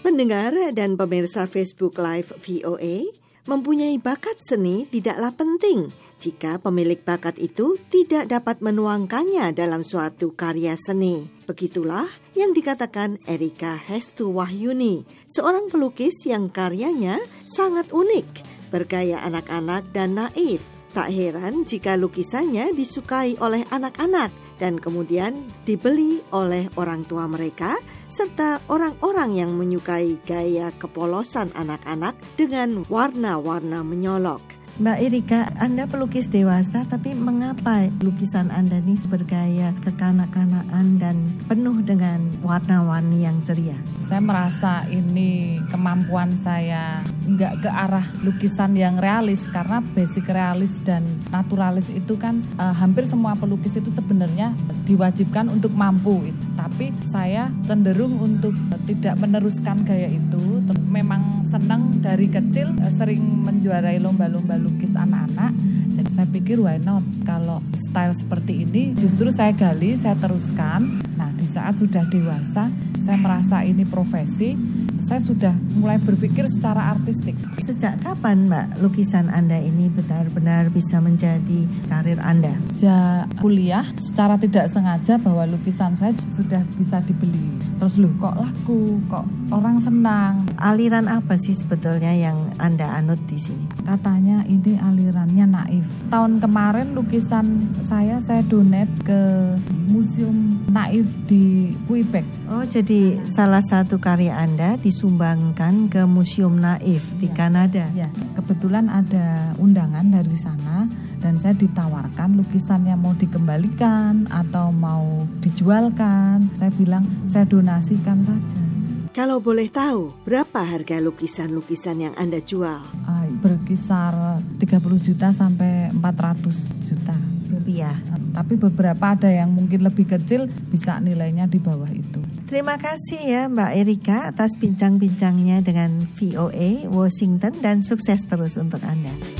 Pendengar dan pemirsa Facebook Live VOA, mempunyai bakat seni tidaklah penting jika pemilik bakat itu tidak dapat menuangkannya dalam suatu karya seni. Begitulah yang dikatakan Erika Hestu Wahyuni, seorang pelukis yang karyanya sangat unik, bergaya anak-anak dan naif. Tak heran jika lukisannya disukai oleh anak-anak dan kemudian dibeli oleh orang tua mereka serta orang-orang yang menyukai gaya kepolosan anak-anak dengan warna-warna menyolok. Mbak Erika, Anda pelukis dewasa, tapi mengapa lukisan Anda ini bergaya kekanak-kanakan dan penuh dengan warna-warni yang ceria? Saya merasa ini kemampuan saya nggak ke arah lukisan yang realis karena basic realis dan naturalis itu kan uh, hampir semua pelukis itu sebenarnya diwajibkan untuk mampu. Tapi saya cenderung untuk tidak meneruskan gaya itu. Dari kecil uh, sering menjuarai lomba-lomba lukis anak-anak. Jadi saya pikir why not kalau style seperti ini justru saya gali, saya teruskan. Nah di saat sudah dewasa saya merasa ini profesi, saya sudah mulai berpikir secara artistik. Sejak kapan Mbak lukisan Anda ini benar-benar bisa menjadi karir Anda? Sejak kuliah secara tidak sengaja bahwa lukisan saya sudah bisa dibeli. Terus loh kok laku, kok orang senang. Aliran apa sih sebetulnya yang Anda anut di sini? Katanya ini alirannya naif. Tahun kemarin lukisan saya saya donate ke Museum Naif di Quebec. Oh, jadi salah satu karya Anda disumbangkan ke Museum Naif di ya. Kanada. Ya, kebetulan ada undangan dari sana dan saya ditawarkan lukisannya mau dikembalikan atau mau dijualkan. Saya bilang saya donasikan saja. Kalau boleh tahu, berapa harga lukisan-lukisan yang Anda jual? Berkisar 30 juta sampai 400 juta rupiah. Tapi beberapa ada yang mungkin lebih kecil bisa nilainya di bawah itu. Terima kasih ya Mbak Erika atas bincang-bincangnya dengan VOA Washington dan sukses terus untuk Anda.